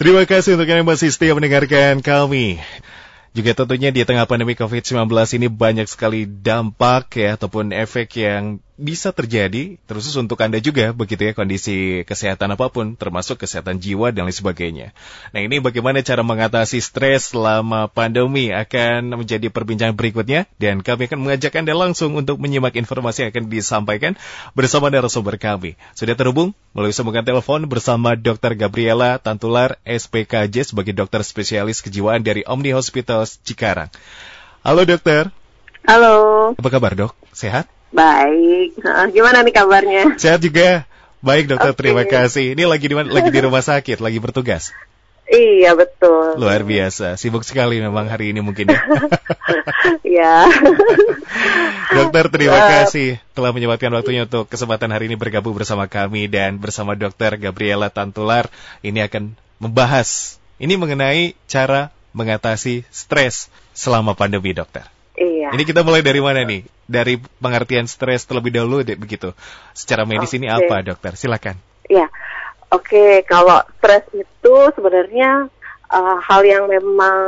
Terima kasih untuk yang masih setia mendengarkan kami. Juga tentunya di tengah pandemi COVID-19 ini banyak sekali dampak ya ataupun efek yang bisa terjadi terus untuk Anda juga begitu ya kondisi kesehatan apa pun termasuk kesehatan jiwa dan lain sebagainya. Nah, ini bagaimana cara mengatasi stres selama pandemi akan menjadi perbincangan berikutnya dan kami akan mengajak Anda langsung untuk menyimak informasi yang akan disampaikan bersama narasumber kami. Sudah terhubung melalui sambungan telepon bersama Dr. Gabriela Tantular SPKJ sebagai dokter spesialis kejiwaan dari Omni Hospital Cikarang. Halo dokter. Halo. Apa kabar dok? Sehat? Baik. Gimana nih kabarnya? Sehat juga. Baik dokter, okay. terima kasih. Ini lagi di lagi di rumah sakit, lagi bertugas. Iya betul. Luar biasa, sibuk sekali memang hari ini mungkin ya. Iya. dokter terima uh, kasih telah menyempatkan waktunya untuk kesempatan hari ini bergabung bersama kami dan bersama dokter Gabriela Tantular. Ini akan membahas ini mengenai cara mengatasi stres selama pandemi dokter. Iya. Ini kita mulai dari mana nih? Dari pengertian stres terlebih dahulu deh begitu. Secara medis okay. ini apa, dokter? Silakan. Iya. Oke, okay. kalau stres itu sebenarnya uh, hal yang memang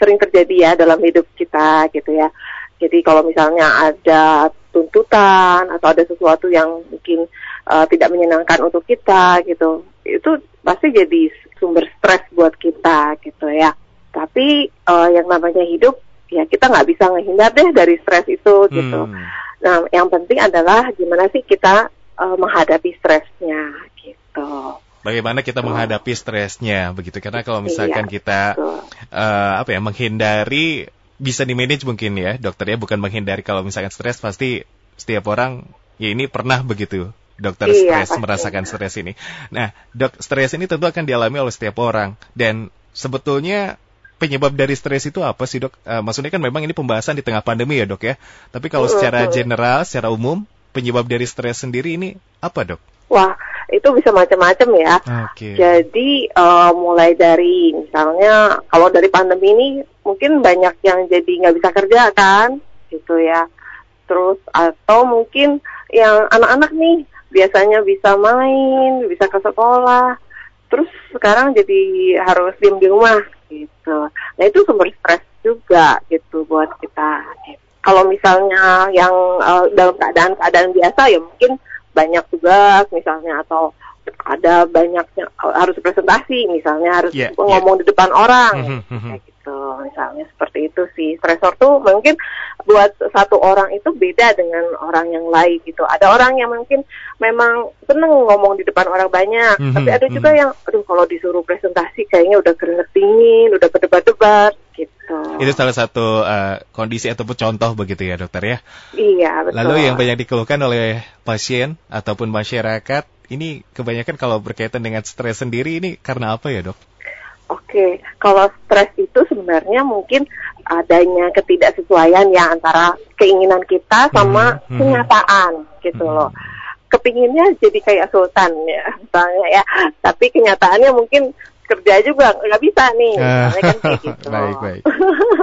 sering terjadi ya dalam hidup kita gitu ya. Jadi kalau misalnya ada tuntutan atau ada sesuatu yang mungkin uh, tidak menyenangkan untuk kita gitu, itu pasti jadi sumber stres buat kita gitu ya. Tapi uh, yang namanya hidup ya kita nggak bisa menghindar deh dari stres itu gitu. Hmm. Nah, yang penting adalah gimana sih kita uh, menghadapi stresnya gitu. Bagaimana kita menghadapi stresnya begitu karena kalau misalkan iya, kita uh, apa ya menghindari bisa di manage mungkin ya dokter ya bukan menghindari kalau misalkan stres pasti setiap orang ya ini pernah begitu dokter iya, stres merasakan stres ini. Nah, dok stres ini tentu akan dialami oleh setiap orang dan sebetulnya penyebab dari stres itu apa sih dok? Uh, maksudnya kan memang ini pembahasan di tengah pandemi ya dok ya. Tapi kalau secara general, secara umum, penyebab dari stres sendiri ini apa dok? Wah, itu bisa macam-macam ya. Okay. Jadi uh, mulai dari misalnya kalau dari pandemi ini mungkin banyak yang jadi nggak bisa kerja kan, gitu ya. Terus atau mungkin yang anak-anak nih biasanya bisa main, bisa ke sekolah, terus sekarang jadi harus diem di rumah gitu. Nah itu sumber stres juga gitu buat kita. Kalau misalnya yang uh, dalam keadaan-keadaan biasa ya mungkin banyak tugas misalnya atau ada banyaknya harus presentasi misalnya harus yeah, ngomong yeah. di depan orang mm -hmm. kayak gitu misalnya seperti itu sih stresor tuh mungkin buat satu orang itu beda dengan orang yang lain gitu ada orang yang mungkin memang seneng ngomong di depan orang banyak mm -hmm. tapi ada juga mm -hmm. yang aduh kalau disuruh presentasi kayaknya udah keringet dingin udah berdebat-debat gitu itu salah satu uh, kondisi ataupun contoh begitu ya dokter ya iya betul lalu yang banyak dikeluhkan oleh pasien ataupun masyarakat ini kebanyakan kalau berkaitan dengan stres sendiri ini karena apa ya dok? Oke, kalau stres itu sebenarnya mungkin adanya ketidaksesuaian ya antara keinginan kita sama hmm, hmm. kenyataan gitu hmm. loh. Kepinginnya jadi kayak sultan ya, misalnya ya, tapi kenyataannya mungkin kerja juga nggak bisa nih, uh, kan kayak gitu. baik baik.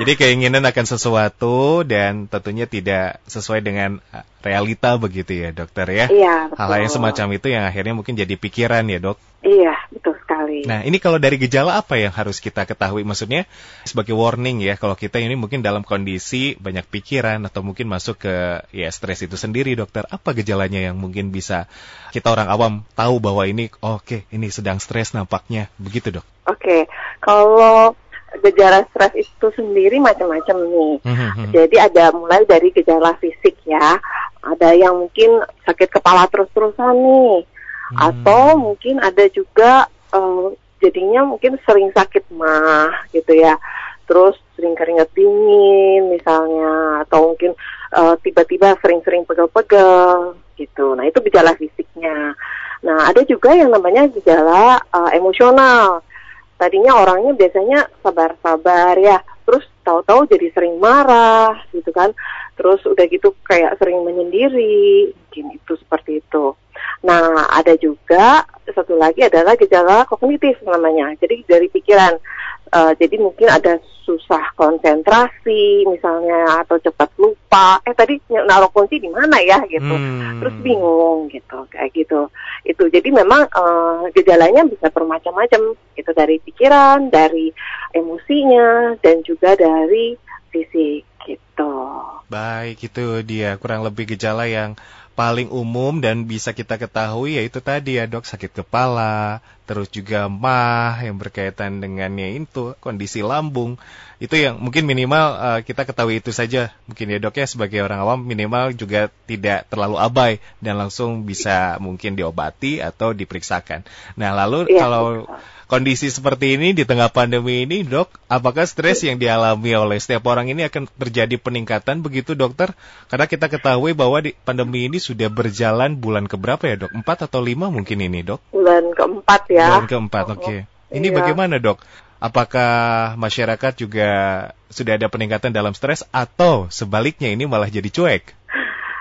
jadi keinginan akan sesuatu dan tentunya tidak sesuai dengan realita begitu ya dokter ya. Iya. Hal-hal yang semacam itu yang akhirnya mungkin jadi pikiran ya dok. Iya betul sekali. Nah ini kalau dari gejala apa yang harus kita ketahui maksudnya sebagai warning ya kalau kita ini mungkin dalam kondisi banyak pikiran atau mungkin masuk ke ya stres itu sendiri dokter apa gejalanya yang mungkin bisa kita orang awam tahu bahwa ini oh, oke okay, ini sedang stres nampaknya begitu dok. Oke okay. kalau gejala stres itu sendiri macam-macam nih. Mm-hmm. Jadi ada mulai dari gejala fisik ya, ada yang mungkin sakit kepala terus-terusan nih, mm. atau mungkin ada juga uh, jadinya mungkin sering sakit mah gitu ya, terus sering keringat dingin misalnya, atau mungkin uh, tiba-tiba sering-sering pegel-pegel gitu. Nah itu gejala fisiknya. Nah ada juga yang namanya gejala uh, emosional tadinya orangnya biasanya sabar-sabar ya terus tahu-tahu jadi sering marah gitu kan. Terus udah gitu kayak sering menyendiri mungkin itu seperti itu. Nah ada juga satu lagi adalah gejala kognitif namanya. Jadi dari pikiran Uh, jadi mungkin ada susah konsentrasi misalnya atau cepat lupa. Eh tadi naruh kunci di mana ya gitu. Hmm. Terus bingung gitu kayak gitu. Itu jadi memang uh, gejalanya bisa bermacam-macam. Itu dari pikiran, dari emosinya dan juga dari fisik gitu. Baik, itu dia kurang lebih gejala yang paling umum dan bisa kita ketahui yaitu tadi ya dok sakit kepala, terus juga mah yang berkaitan dengannya itu kondisi lambung itu yang mungkin minimal uh, kita ketahui itu saja mungkin ya dok ya sebagai orang awam minimal juga tidak terlalu abai dan langsung bisa mungkin diobati atau diperiksakan. Nah lalu ya, kalau betul kondisi seperti ini di tengah pandemi ini, dok, apakah stres yang dialami oleh setiap orang ini akan terjadi peningkatan begitu, dokter? Karena kita ketahui bahwa di pandemi ini sudah berjalan bulan keberapa ya, dok? Empat atau lima mungkin ini, dok? Bulan keempat ya. Bulan keempat, oke. Okay. Ini iya. bagaimana, dok? Apakah masyarakat juga sudah ada peningkatan dalam stres atau sebaliknya ini malah jadi cuek?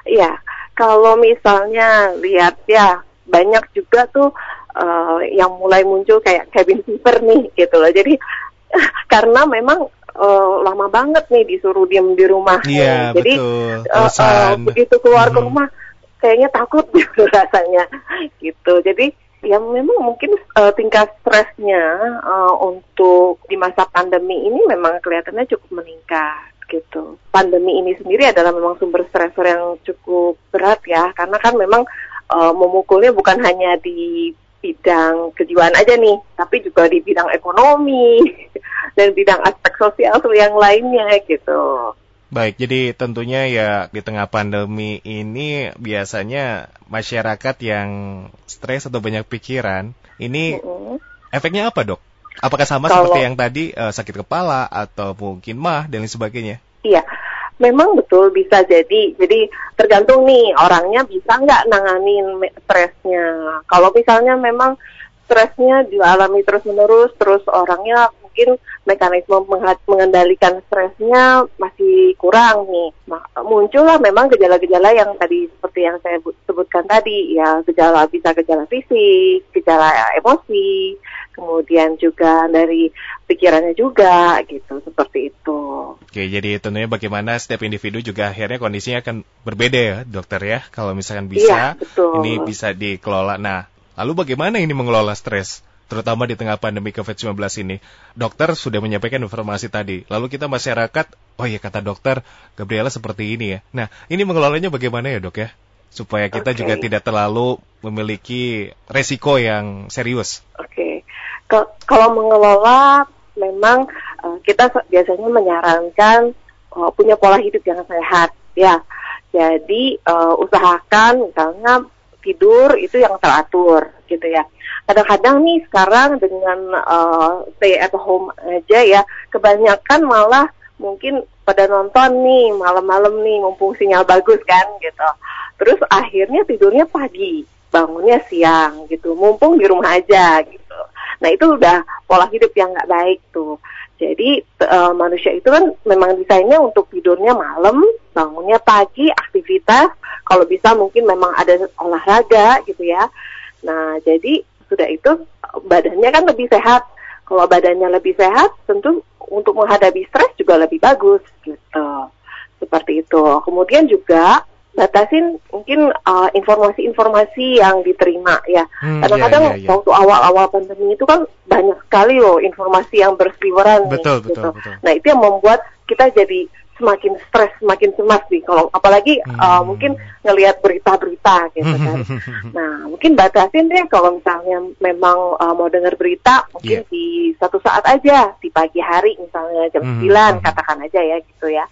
Iya, kalau misalnya lihat ya banyak juga tuh uh, yang mulai muncul kayak cabin fever nih gitu loh. Jadi karena memang uh, lama banget nih disuruh diem di rumah. Iya, Jadi betul. Uh, uh, begitu keluar hmm. ke rumah kayaknya takut gitu rasanya gitu. Jadi ya memang mungkin uh, tingkat stresnya uh, untuk di masa pandemi ini memang kelihatannya cukup meningkat gitu. Pandemi ini sendiri adalah memang sumber stresor yang cukup berat ya, karena kan memang uh, memukulnya bukan hanya di bidang kejiwaan aja nih, tapi juga di bidang ekonomi dan bidang aspek sosial yang lainnya gitu. Baik, jadi tentunya ya di tengah pandemi ini biasanya masyarakat yang stres atau banyak pikiran, ini efeknya apa dok? Apakah sama Kalau, seperti yang tadi uh, sakit kepala atau mungkin mah dan lain sebagainya? Iya, memang betul bisa jadi. Jadi tergantung nih orangnya bisa nggak nanganin stresnya. Kalau misalnya memang stresnya dialami terus menerus, terus orangnya mungkin mekanisme mengendalikan stresnya masih kurang nih. Muncullah memang gejala-gejala yang tadi seperti yang saya sebutkan tadi, ya gejala bisa gejala fisik, gejala emosi, kemudian juga dari pikirannya juga gitu seperti itu. Oke, jadi tentunya bagaimana setiap individu juga akhirnya kondisinya akan berbeda ya, dokter ya. Kalau misalkan bisa, iya, betul. ini bisa dikelola. Nah, lalu bagaimana ini mengelola stres? Terutama di tengah pandemi COVID-19 ini. Dokter sudah menyampaikan informasi tadi. Lalu kita masyarakat, oh iya kata dokter, Gabriela seperti ini ya. Nah, ini mengelolanya bagaimana ya dok ya? Supaya kita okay. juga tidak terlalu memiliki resiko yang serius. Oke, okay kalau mengelola memang uh, kita biasanya menyarankan uh, punya pola hidup yang sehat ya. Jadi uh, usahakan misalnya tidur itu yang teratur gitu ya. Kadang-kadang nih sekarang dengan uh, stay at home aja ya, kebanyakan malah mungkin pada nonton nih malam-malam nih mumpung sinyal bagus kan gitu. Terus akhirnya tidurnya pagi, bangunnya siang gitu, mumpung di rumah aja gitu. Nah itu udah pola hidup yang nggak baik tuh. Jadi uh, manusia itu kan memang desainnya untuk tidurnya malam, bangunnya pagi, aktivitas. Kalau bisa mungkin memang ada olahraga gitu ya. Nah jadi sudah itu badannya kan lebih sehat. Kalau badannya lebih sehat, tentu untuk menghadapi stres juga lebih bagus gitu. Seperti itu. Kemudian juga batasin mungkin uh, informasi-informasi yang diterima ya. Hmm, Kadang-kadang yeah, yeah, yeah. waktu awal-awal pandemi itu kan banyak sekali loh informasi yang berseliweran. Betul, nih, betul, gitu. betul. Nah itu yang membuat kita jadi semakin stres, semakin cemas nih. Kalau apalagi hmm. uh, mungkin ngelihat berita-berita gitu kan. nah mungkin batasin deh kalau misalnya memang uh, mau dengar berita mungkin yeah. di satu saat aja di pagi hari misalnya jam hmm. 9 hmm. katakan aja ya gitu ya.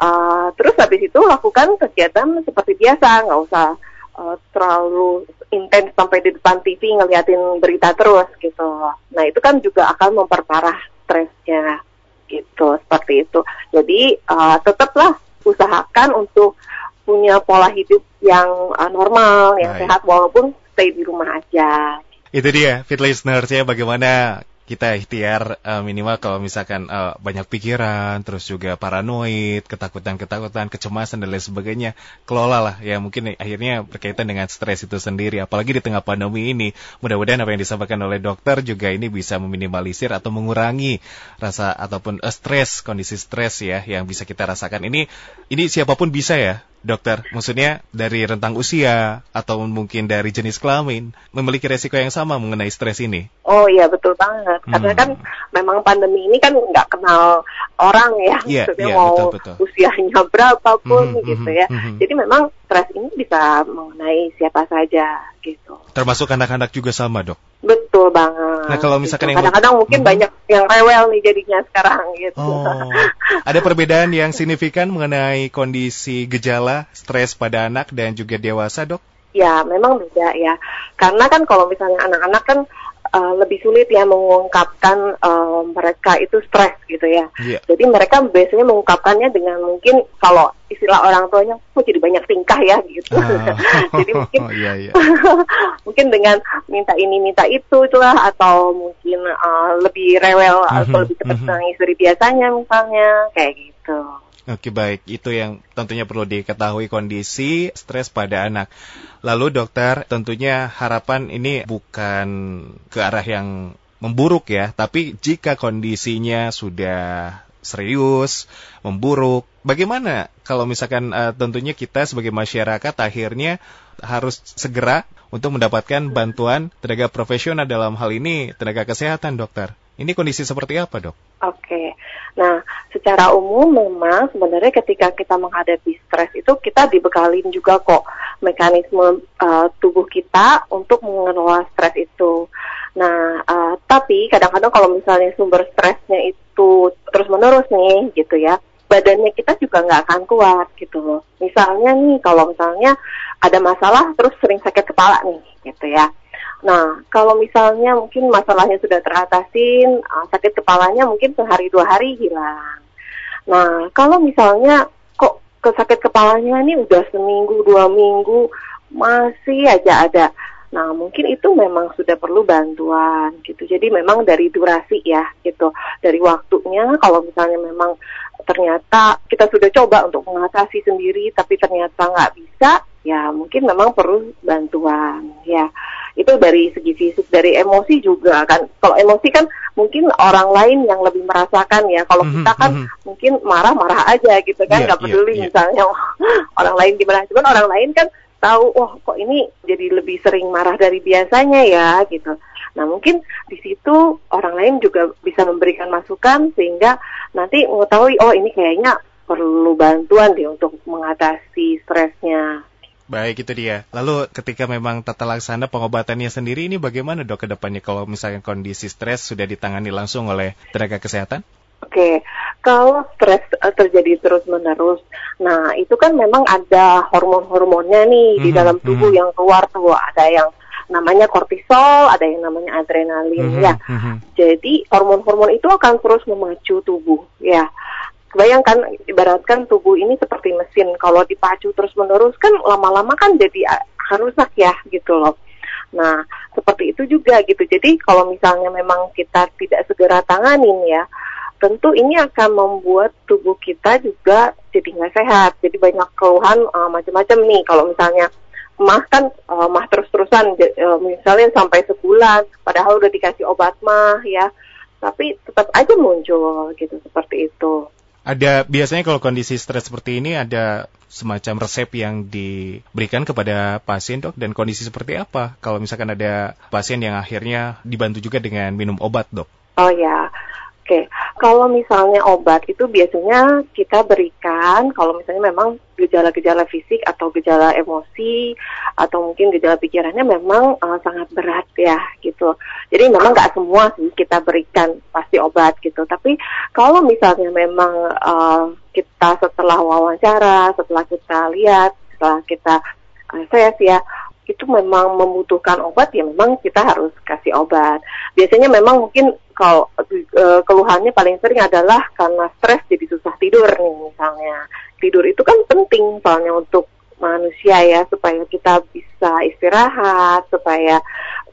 Uh, terus habis itu lakukan kegiatan seperti biasa, nggak usah uh, terlalu intens sampai di depan TV ngeliatin berita terus gitu. Nah itu kan juga akan memperparah stresnya gitu seperti itu. Jadi uh, tetaplah usahakan untuk punya pola hidup yang uh, normal, yang Baik. sehat walaupun stay di rumah aja. Itu dia, fit listeners ya, bagaimana kita ikhtiar uh, minimal kalau misalkan uh, banyak pikiran, terus juga paranoid, ketakutan-ketakutan, kecemasan dan lain sebagainya, kelola lah ya mungkin akhirnya berkaitan dengan stres itu sendiri. Apalagi di tengah pandemi ini, mudah-mudahan apa yang disampaikan oleh dokter juga ini bisa meminimalisir atau mengurangi rasa ataupun uh, stres, kondisi stres ya yang bisa kita rasakan. Ini ini siapa pun bisa ya dokter? Maksudnya dari rentang usia atau mungkin dari jenis kelamin memiliki resiko yang sama mengenai stres ini? Oh iya betul banget. Hmm. Karena kan memang pandemi ini kan nggak kenal orang ya, yeah, maksudnya yeah, mau betul, betul. usianya berapapun hmm, hmm gitu ya. Hmm, hmm, Jadi memang stres ini bisa mengenai siapa saja gitu. Termasuk anak-anak juga sama dok? Betul banget. Nah kalau misalkan gitu. yang kadang-kadang mungkin hmm. banyak yang rewel nih jadinya sekarang gitu. Oh, ada perbedaan yang signifikan mengenai kondisi gejala stres pada anak dan juga dewasa dok? Ya memang beda ya. Karena kan kalau misalnya anak-anak kan uh, lebih sulit ya mengungkapkan uh, mereka itu stres gitu ya. Yeah. Jadi mereka biasanya mengungkapkannya dengan mungkin kalau istilah orang tuanya kok jadi banyak tingkah ya gitu. Uh, jadi mungkin oh, yeah, yeah. mungkin dengan minta ini minta itu itulah atau mungkin uh, lebih rewel uh -huh, atau lebih cepat uh -huh. nangis dari biasanya misalnya kayak gitu. Oke baik, itu yang tentunya perlu diketahui kondisi stres pada anak. Lalu dokter, tentunya harapan ini bukan ke arah yang memburuk ya, tapi jika kondisinya sudah serius, memburuk, bagaimana kalau misalkan uh, tentunya kita sebagai masyarakat akhirnya harus segera untuk mendapatkan bantuan tenaga profesional dalam hal ini tenaga kesehatan dokter. Ini kondisi seperti apa dok? Oke, nah secara umum memang sebenarnya ketika kita menghadapi stres itu kita dibekalin juga kok mekanisme uh, tubuh kita untuk mengelola stres itu. Nah, uh, tapi kadang-kadang kalau misalnya sumber stresnya itu terus-menerus nih gitu ya, badannya kita juga nggak akan kuat gitu loh. Misalnya nih kalau misalnya ada masalah terus sering sakit kepala nih gitu ya. Nah, kalau misalnya mungkin masalahnya sudah teratasin, uh, sakit kepalanya mungkin sehari dua hari hilang. Nah, kalau misalnya kok kesakit kepalanya ini udah seminggu dua minggu masih aja ada. Nah, mungkin itu memang sudah perlu bantuan gitu. Jadi memang dari durasi ya gitu. Dari waktunya kalau misalnya memang ternyata kita sudah coba untuk mengatasi sendiri tapi ternyata nggak bisa, ya mungkin memang perlu bantuan. Ya itu dari segi fisik dari emosi juga kan. Kalau emosi kan mungkin orang lain yang lebih merasakan ya. Kalau mm -hmm, kita kan mm -hmm. mungkin marah-marah aja gitu kan iya, nggak yeah, peduli yeah, yeah. misalnya orang lain gimana. Cuman orang lain kan tahu wah kok ini jadi lebih sering marah dari biasanya ya gitu. Nah mungkin di situ orang lain juga bisa memberikan masukan sehingga nanti mengetahui oh ini kayaknya perlu bantuan deh untuk mengatasi stresnya Baik, itu dia. Lalu ketika memang tata laksana pengobatannya sendiri ini bagaimana dok ke depannya kalau misalnya kondisi stres sudah ditangani langsung oleh tenaga kesehatan? Oke, kalau stres uh, terjadi terus-menerus, nah itu kan memang ada hormon-hormonnya nih mm-hmm, di mhm, dalam tubuh mm-hmm. yang keluar tuh. Ada yang namanya kortisol, ada yang namanya adrenalin mm-hmm, ya. Mm-hmm. Jadi hormon-hormon itu akan terus memacu tubuh ya. Bayangkan ibaratkan tubuh ini seperti mesin. Kalau dipacu terus-menerus kan lama-lama kan jadi akan rusak ya gitu loh. Nah, seperti itu juga gitu. Jadi kalau misalnya memang kita tidak segera tanganin ya, tentu ini akan membuat tubuh kita juga jadi nggak sehat. Jadi banyak keluhan uh, macam-macam nih. Kalau misalnya mah kan uh, mah terus-terusan, uh, misalnya sampai sebulan, padahal udah dikasih obat mah ya, tapi tetap aja muncul gitu seperti itu. Ada biasanya kalau kondisi stres seperti ini ada semacam resep yang diberikan kepada pasien dok? Dan kondisi seperti apa? Kalau misalkan ada pasien yang akhirnya dibantu juga dengan minum obat dok? Oh ya, Oke, kalau misalnya obat itu biasanya kita berikan kalau misalnya memang gejala-gejala fisik atau gejala emosi atau mungkin gejala pikirannya memang uh, sangat berat ya gitu. Jadi memang nggak semua sih kita berikan pasti obat gitu. Tapi kalau misalnya memang uh, kita setelah wawancara, setelah kita lihat, setelah kita uh, ya itu memang membutuhkan obat ya memang kita harus kasih obat. Biasanya memang mungkin kalau e, keluhannya paling sering adalah karena stres jadi susah tidur nih misalnya. Tidur itu kan penting soalnya untuk manusia ya supaya kita bisa istirahat, supaya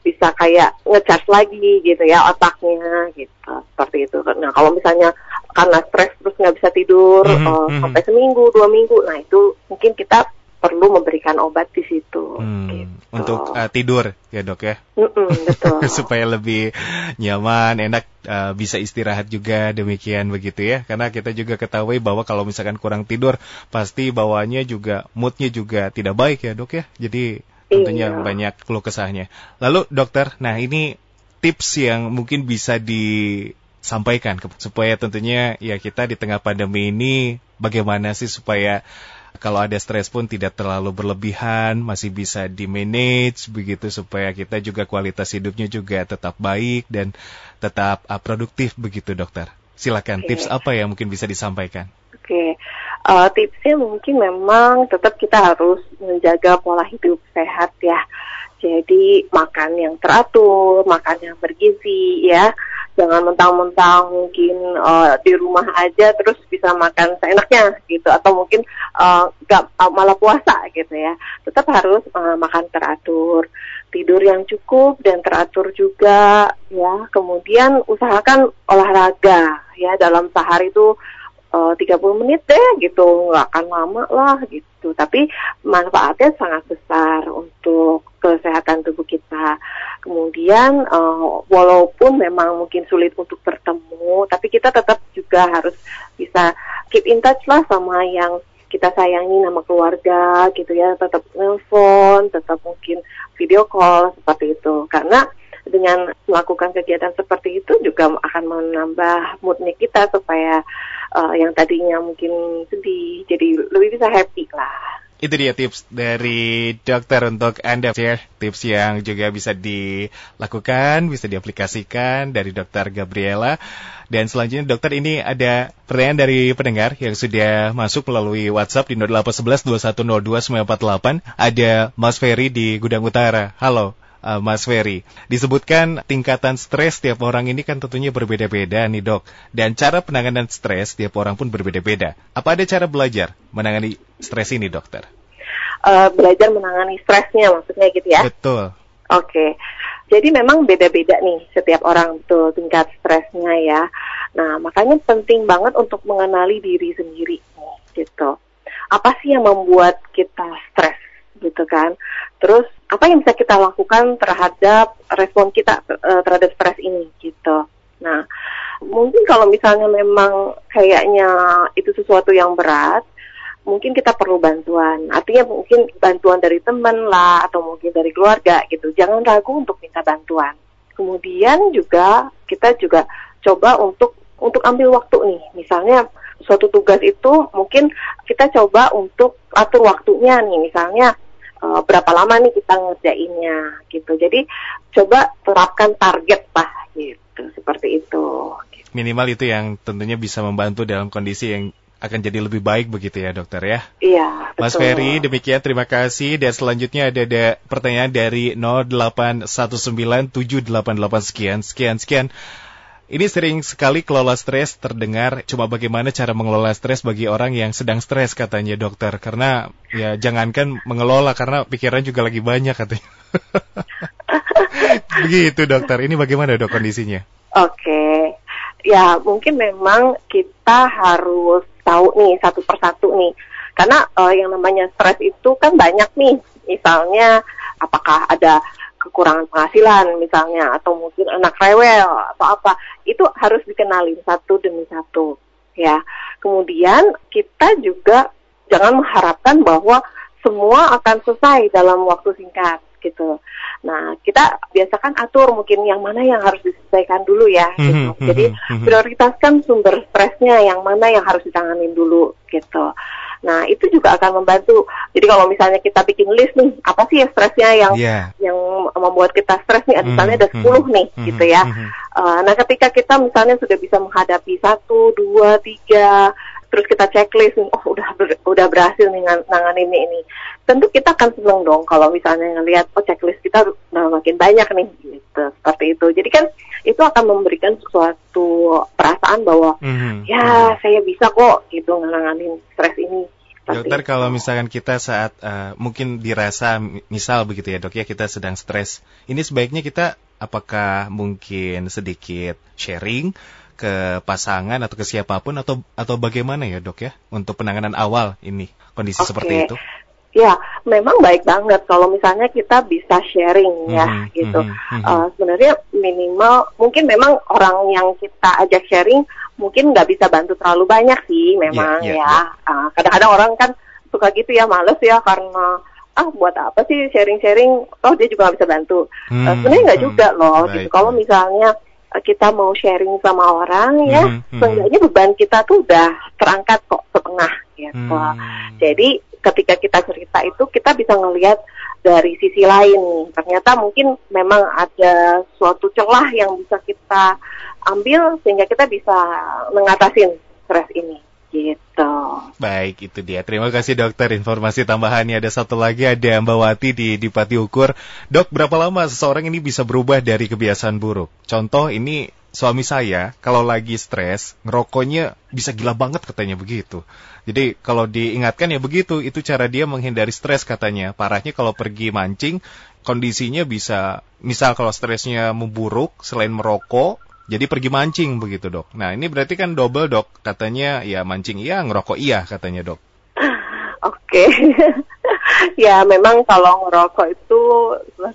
bisa kayak ngecas lagi gitu ya otaknya gitu seperti itu. Nah kalau misalnya karena stres terus nggak bisa tidur mm -hmm. uh, sampai seminggu dua minggu, nah itu mungkin kita perlu memberikan obat di situ. Hmm, gitu. Untuk uh, tidur ya dok ya. Mm-mm, betul. Supaya lebih nyaman, enak, uh, bisa istirahat juga demikian begitu ya. Karena kita juga ketahui bahwa kalau misalkan kurang tidur, pasti bawaannya juga moodnya juga tidak baik ya dok ya. Jadi tentunya iya. banyak keluh kesahnya. Lalu dokter, nah ini tips yang mungkin bisa disampaikan supaya tentunya ya kita di tengah pandemi ini bagaimana sih supaya kalau ada stres pun tidak terlalu berlebihan, masih bisa di manage begitu supaya kita juga kualitas hidupnya juga tetap baik dan tetap uh, produktif begitu dokter. Silakan okay. tips apa yang mungkin bisa disampaikan? Oke, okay. uh, tipsnya mungkin memang tetap kita harus menjaga pola hidup sehat ya. Jadi makan yang teratur, makan yang bergizi ya. Jangan mentang-mentang mungkin uh, di rumah aja terus bisa makan seenaknya gitu. Atau mungkin uh, gak uh, malah puasa gitu ya. Tetap harus uh, makan teratur. Tidur yang cukup dan teratur juga ya. Kemudian usahakan olahraga ya. Dalam sehari itu uh, 30 menit deh gitu nggak akan lama lah gitu. Tapi manfaatnya sangat besar untuk kesehatan tubuh kita. Kemudian uh, walaupun memang mungkin sulit untuk bertemu tapi kita tetap juga harus bisa keep in touch lah sama yang kita sayangi nama keluarga gitu ya. Tetap nelfon tetap mungkin video call seperti itu. Karena dengan melakukan kegiatan seperti itu juga akan menambah moodnya kita supaya uh, yang tadinya mungkin sedih jadi lebih bisa happy lah. Itu dia tips dari dokter untuk Anda ya. Tips yang juga bisa dilakukan, bisa diaplikasikan dari dokter Gabriela. Dan selanjutnya dokter ini ada pertanyaan dari pendengar yang sudah masuk melalui WhatsApp di 0811 2102 948. Ada Mas Ferry di Gudang Utara. Halo uh, Mas Ferry. Disebutkan tingkatan stres tiap orang ini kan tentunya berbeda-beda nih dok. Dan cara penanganan stres tiap orang pun berbeda-beda. Apa ada cara belajar menangani stres ini dokter? Uh, belajar menangani stresnya maksudnya gitu ya? Betul. Oke. Okay. Jadi memang beda-beda nih setiap orang tuh tingkat stresnya ya. Nah makanya penting banget untuk mengenali diri sendiri gitu. Apa sih yang membuat kita stres gitu kan? Terus apa yang bisa kita lakukan terhadap respon kita uh, terhadap stres ini gitu. Nah, mungkin kalau misalnya memang kayaknya itu sesuatu yang berat, mungkin kita perlu bantuan. Artinya mungkin bantuan dari teman lah atau mungkin dari keluarga gitu. Jangan ragu untuk minta bantuan. Kemudian juga kita juga coba untuk untuk ambil waktu nih. Misalnya suatu tugas itu mungkin kita coba untuk atur waktunya nih. Misalnya uh, berapa lama nih kita ngerjainnya gitu. Jadi coba terapkan target lah gitu, seperti itu. Minimal itu yang tentunya bisa membantu dalam kondisi yang akan jadi lebih baik begitu ya dokter ya. Iya. Betul. Mas Ferry demikian terima kasih dan selanjutnya ada, ada pertanyaan dari 0819788 sekian sekian sekian. Ini sering sekali kelola stres terdengar cuma bagaimana cara mengelola stres bagi orang yang sedang stres katanya dokter. Karena ya jangankan mengelola karena pikiran juga lagi banyak katanya. Begitu dokter, ini bagaimana dok kondisinya? Oke, ya mungkin memang kita harus tahu nih satu persatu nih. Karena uh, yang namanya stres itu kan banyak nih. Misalnya apakah ada kekurangan penghasilan misalnya atau mungkin anak rewel atau apa itu harus dikenalin satu demi satu ya kemudian kita juga jangan mengharapkan bahwa semua akan selesai dalam waktu singkat gitu. Nah, kita biasakan atur mungkin yang mana yang harus diselesaikan dulu ya. Mhm, gitu. Mhm, Jadi mhm. prioritaskan sumber stresnya yang mana yang harus ditanganin dulu gitu. Nah, itu juga akan membantu. Jadi kalau misalnya kita bikin list nih, apa sih ya stresnya yang yeah. yang membuat kita stres nih? Misalnya ada 10 nih gitu ya. Uh, nah, ketika kita misalnya sudah bisa menghadapi satu, dua, tiga terus kita checklist oh udah ber, udah berhasil nih nanganin ini ini. Tentu kita akan seneng dong kalau misalnya ngelihat oh checklist kita udah makin banyak nih gitu. Seperti itu. Jadi kan itu akan memberikan suatu perasaan bahwa mm-hmm. ya saya bisa kok gitu nanganin stres ini. Dokter itu. kalau misalkan kita saat uh, mungkin dirasa misal begitu ya dok ya kita sedang stres, ini sebaiknya kita apakah mungkin sedikit sharing ke pasangan atau ke siapa pun atau atau bagaimana ya dok ya untuk penanganan awal ini kondisi okay. seperti itu? Ya, memang baik banget kalau misalnya kita bisa sharing ya mm -hmm, gitu. Mm -hmm. uh, sebenarnya minimal mungkin memang orang yang kita ajak sharing mungkin nggak bisa bantu terlalu banyak sih memang yeah, yeah, ya. Yeah. Uh, kadang-kadang orang kan suka gitu ya males ya karena ah buat apa sih sharing-sharing? Oh dia juga nggak bisa bantu. Hmm, uh, sebenarnya nggak hmm, juga loh. Gitu. Kalau misalnya kita mau sharing sama orang ya, hmm, hmm. seenggaknya beban kita tuh udah terangkat kok setengah gitu. Hmm. Jadi ketika kita cerita itu kita bisa ngelihat dari sisi lain. Ternyata mungkin memang ada suatu celah yang bisa kita ambil sehingga kita bisa mengatasi stres ini. Gitu. Baik, itu dia. Terima kasih dokter. Informasi tambahannya ada satu lagi ada Mbak Wati di di Pati Ukur. Dok, berapa lama seseorang ini bisa berubah dari kebiasaan buruk? Contoh ini suami saya kalau lagi stres ngerokoknya bisa gila banget katanya begitu. Jadi kalau diingatkan ya begitu, itu cara dia menghindari stres katanya. Parahnya kalau pergi mancing, kondisinya bisa, misal kalau stresnya memburuk, selain merokok, jadi pergi mancing begitu dok. Nah ini berarti kan double dok, katanya ya mancing iya, ngerokok iya katanya dok. Oke, ya memang kalau ngerokok itu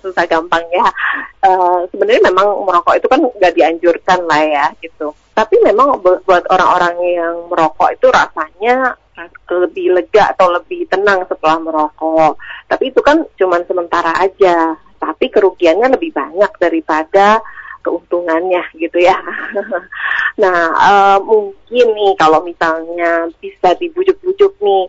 susah gampang ya. Uh, Sebenarnya memang merokok itu kan nggak dianjurkan lah ya gitu. Tapi memang buat orang-orang yang merokok itu rasanya lebih lega atau lebih tenang setelah merokok. Tapi itu kan cuma sementara aja. Tapi kerugiannya lebih banyak daripada keuntungannya gitu ya. nah uh, mungkin nih kalau misalnya bisa dibujuk-bujuk nih,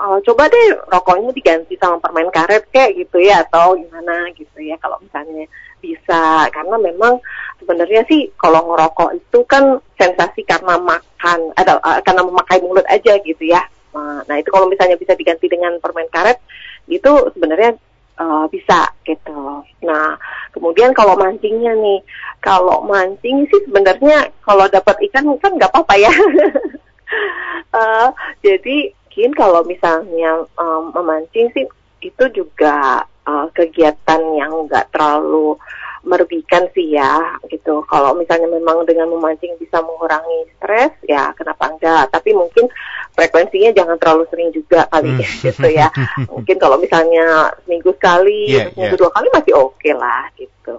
uh, coba deh rokoknya diganti sama permen karet kayak gitu ya atau gimana gitu ya kalau misalnya bisa karena memang sebenarnya sih kalau ngerokok itu kan sensasi karena makan atau uh, karena memakai mulut aja gitu ya. Nah itu kalau misalnya bisa diganti dengan permen karet itu sebenarnya uh, bisa gitu. Nah, kemudian kalau mancingnya nih, kalau mancing sih sebenarnya kalau dapat ikan kan nggak apa-apa ya. uh, jadi mungkin kalau misalnya um, memancing sih itu juga uh, kegiatan yang nggak terlalu merugikan sih ya gitu. Kalau misalnya memang dengan memancing bisa mengurangi stres ya kenapa enggak? Tapi mungkin frekuensinya jangan terlalu sering juga kali hmm. gitu ya. Mungkin kalau misalnya seminggu sekali, yeah, seminggu yeah. dua kali masih oke okay lah gitu.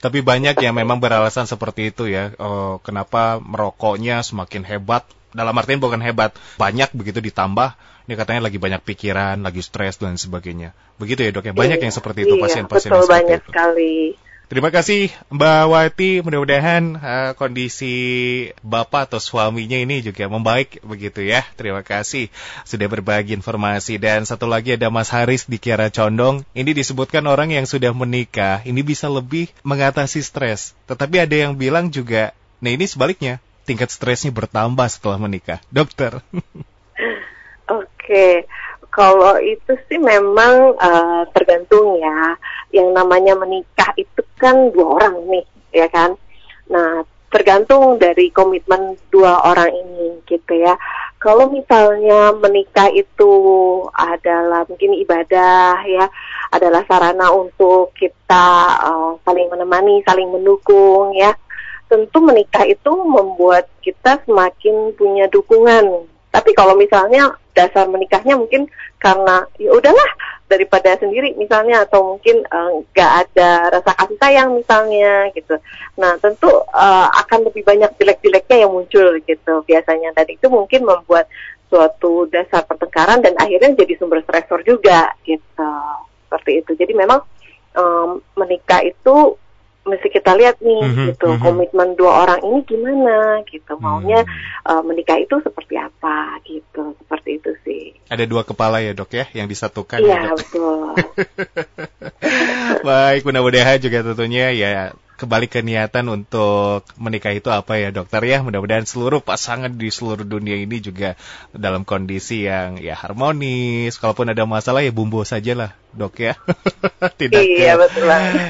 Tapi banyak yang memang beralasan seperti itu ya. Oh, kenapa merokoknya semakin hebat? Dalam artian bukan hebat, banyak begitu ditambah. Ini katanya lagi banyak pikiran, lagi stres dan sebagainya. Begitu ya dok ya. Banyak iya, yang seperti itu pasien-pasien iya, betul, banyak itu. sekali. Terima kasih Mbak Wati, mudah-mudahan uh, kondisi bapak atau suaminya ini juga membaik begitu ya. Terima kasih sudah berbagi informasi dan satu lagi ada Mas Haris di Kiara Condong. Ini disebutkan orang yang sudah menikah ini bisa lebih mengatasi stres. Tetapi ada yang bilang juga, nah ini sebaliknya, tingkat stresnya bertambah setelah menikah. Dokter. Oke. Kalau itu sih memang uh, tergantung ya. Yang namanya menikah itu kan dua orang nih, ya kan. Nah, tergantung dari komitmen dua orang ini gitu ya. Kalau misalnya menikah itu adalah mungkin ibadah ya, adalah sarana untuk kita uh, saling menemani, saling mendukung ya. Tentu menikah itu membuat kita semakin punya dukungan tapi kalau misalnya dasar menikahnya mungkin karena ya udahlah daripada sendiri misalnya atau mungkin eh, nggak uh, ada rasa kasih sayang misalnya gitu. Nah tentu uh, akan lebih banyak jelek-jeleknya yang muncul gitu biasanya. Dan itu mungkin membuat suatu dasar pertengkaran dan akhirnya jadi sumber stresor juga gitu. Seperti itu. Jadi memang um, menikah itu mesti kita lihat nih mm -hmm, gitu mm -hmm. komitmen dua orang ini gimana gitu maunya mm. uh, menikah itu seperti apa gitu seperti itu sih ada dua kepala ya dok ya yang disatukan iya ya, betul baik mudah-mudahan juga tentunya ya kembali ke niatan untuk menikah itu apa ya dokter ya. Mudah-mudahan seluruh pasangan di seluruh dunia ini juga dalam kondisi yang ya harmonis. Kalaupun ada masalah ya bumbu saja lah dok ya. tidak iya, ke, betul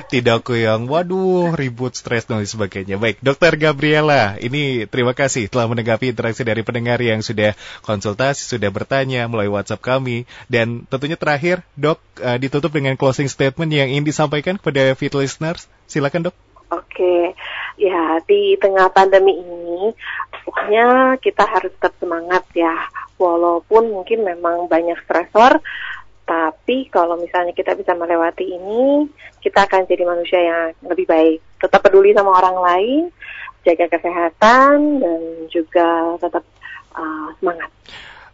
tidak ke yang waduh ribut stres dan sebagainya. Baik, dokter Gabriela, ini terima kasih telah menanggapi interaksi dari pendengar yang sudah konsultasi, sudah bertanya melalui WhatsApp kami. Dan tentunya terakhir, dok, uh, ditutup dengan closing statement yang ingin disampaikan kepada fit listeners. Silakan dok. Oke, ya di tengah pandemi ini, pokoknya kita harus tetap semangat ya. Walaupun mungkin memang banyak stresor, tapi kalau misalnya kita bisa melewati ini, kita akan jadi manusia yang lebih baik. Tetap peduli sama orang lain, jaga kesehatan, dan juga tetap uh, semangat.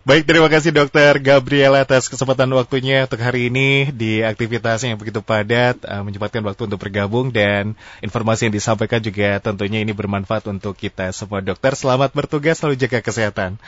Baik, terima kasih Dokter Gabriela atas kesempatan waktunya untuk hari ini di aktivitasnya yang begitu padat, uh, menyempatkan waktu untuk bergabung dan informasi yang disampaikan juga tentunya ini bermanfaat untuk kita semua dokter. Selamat bertugas, selalu jaga kesehatan.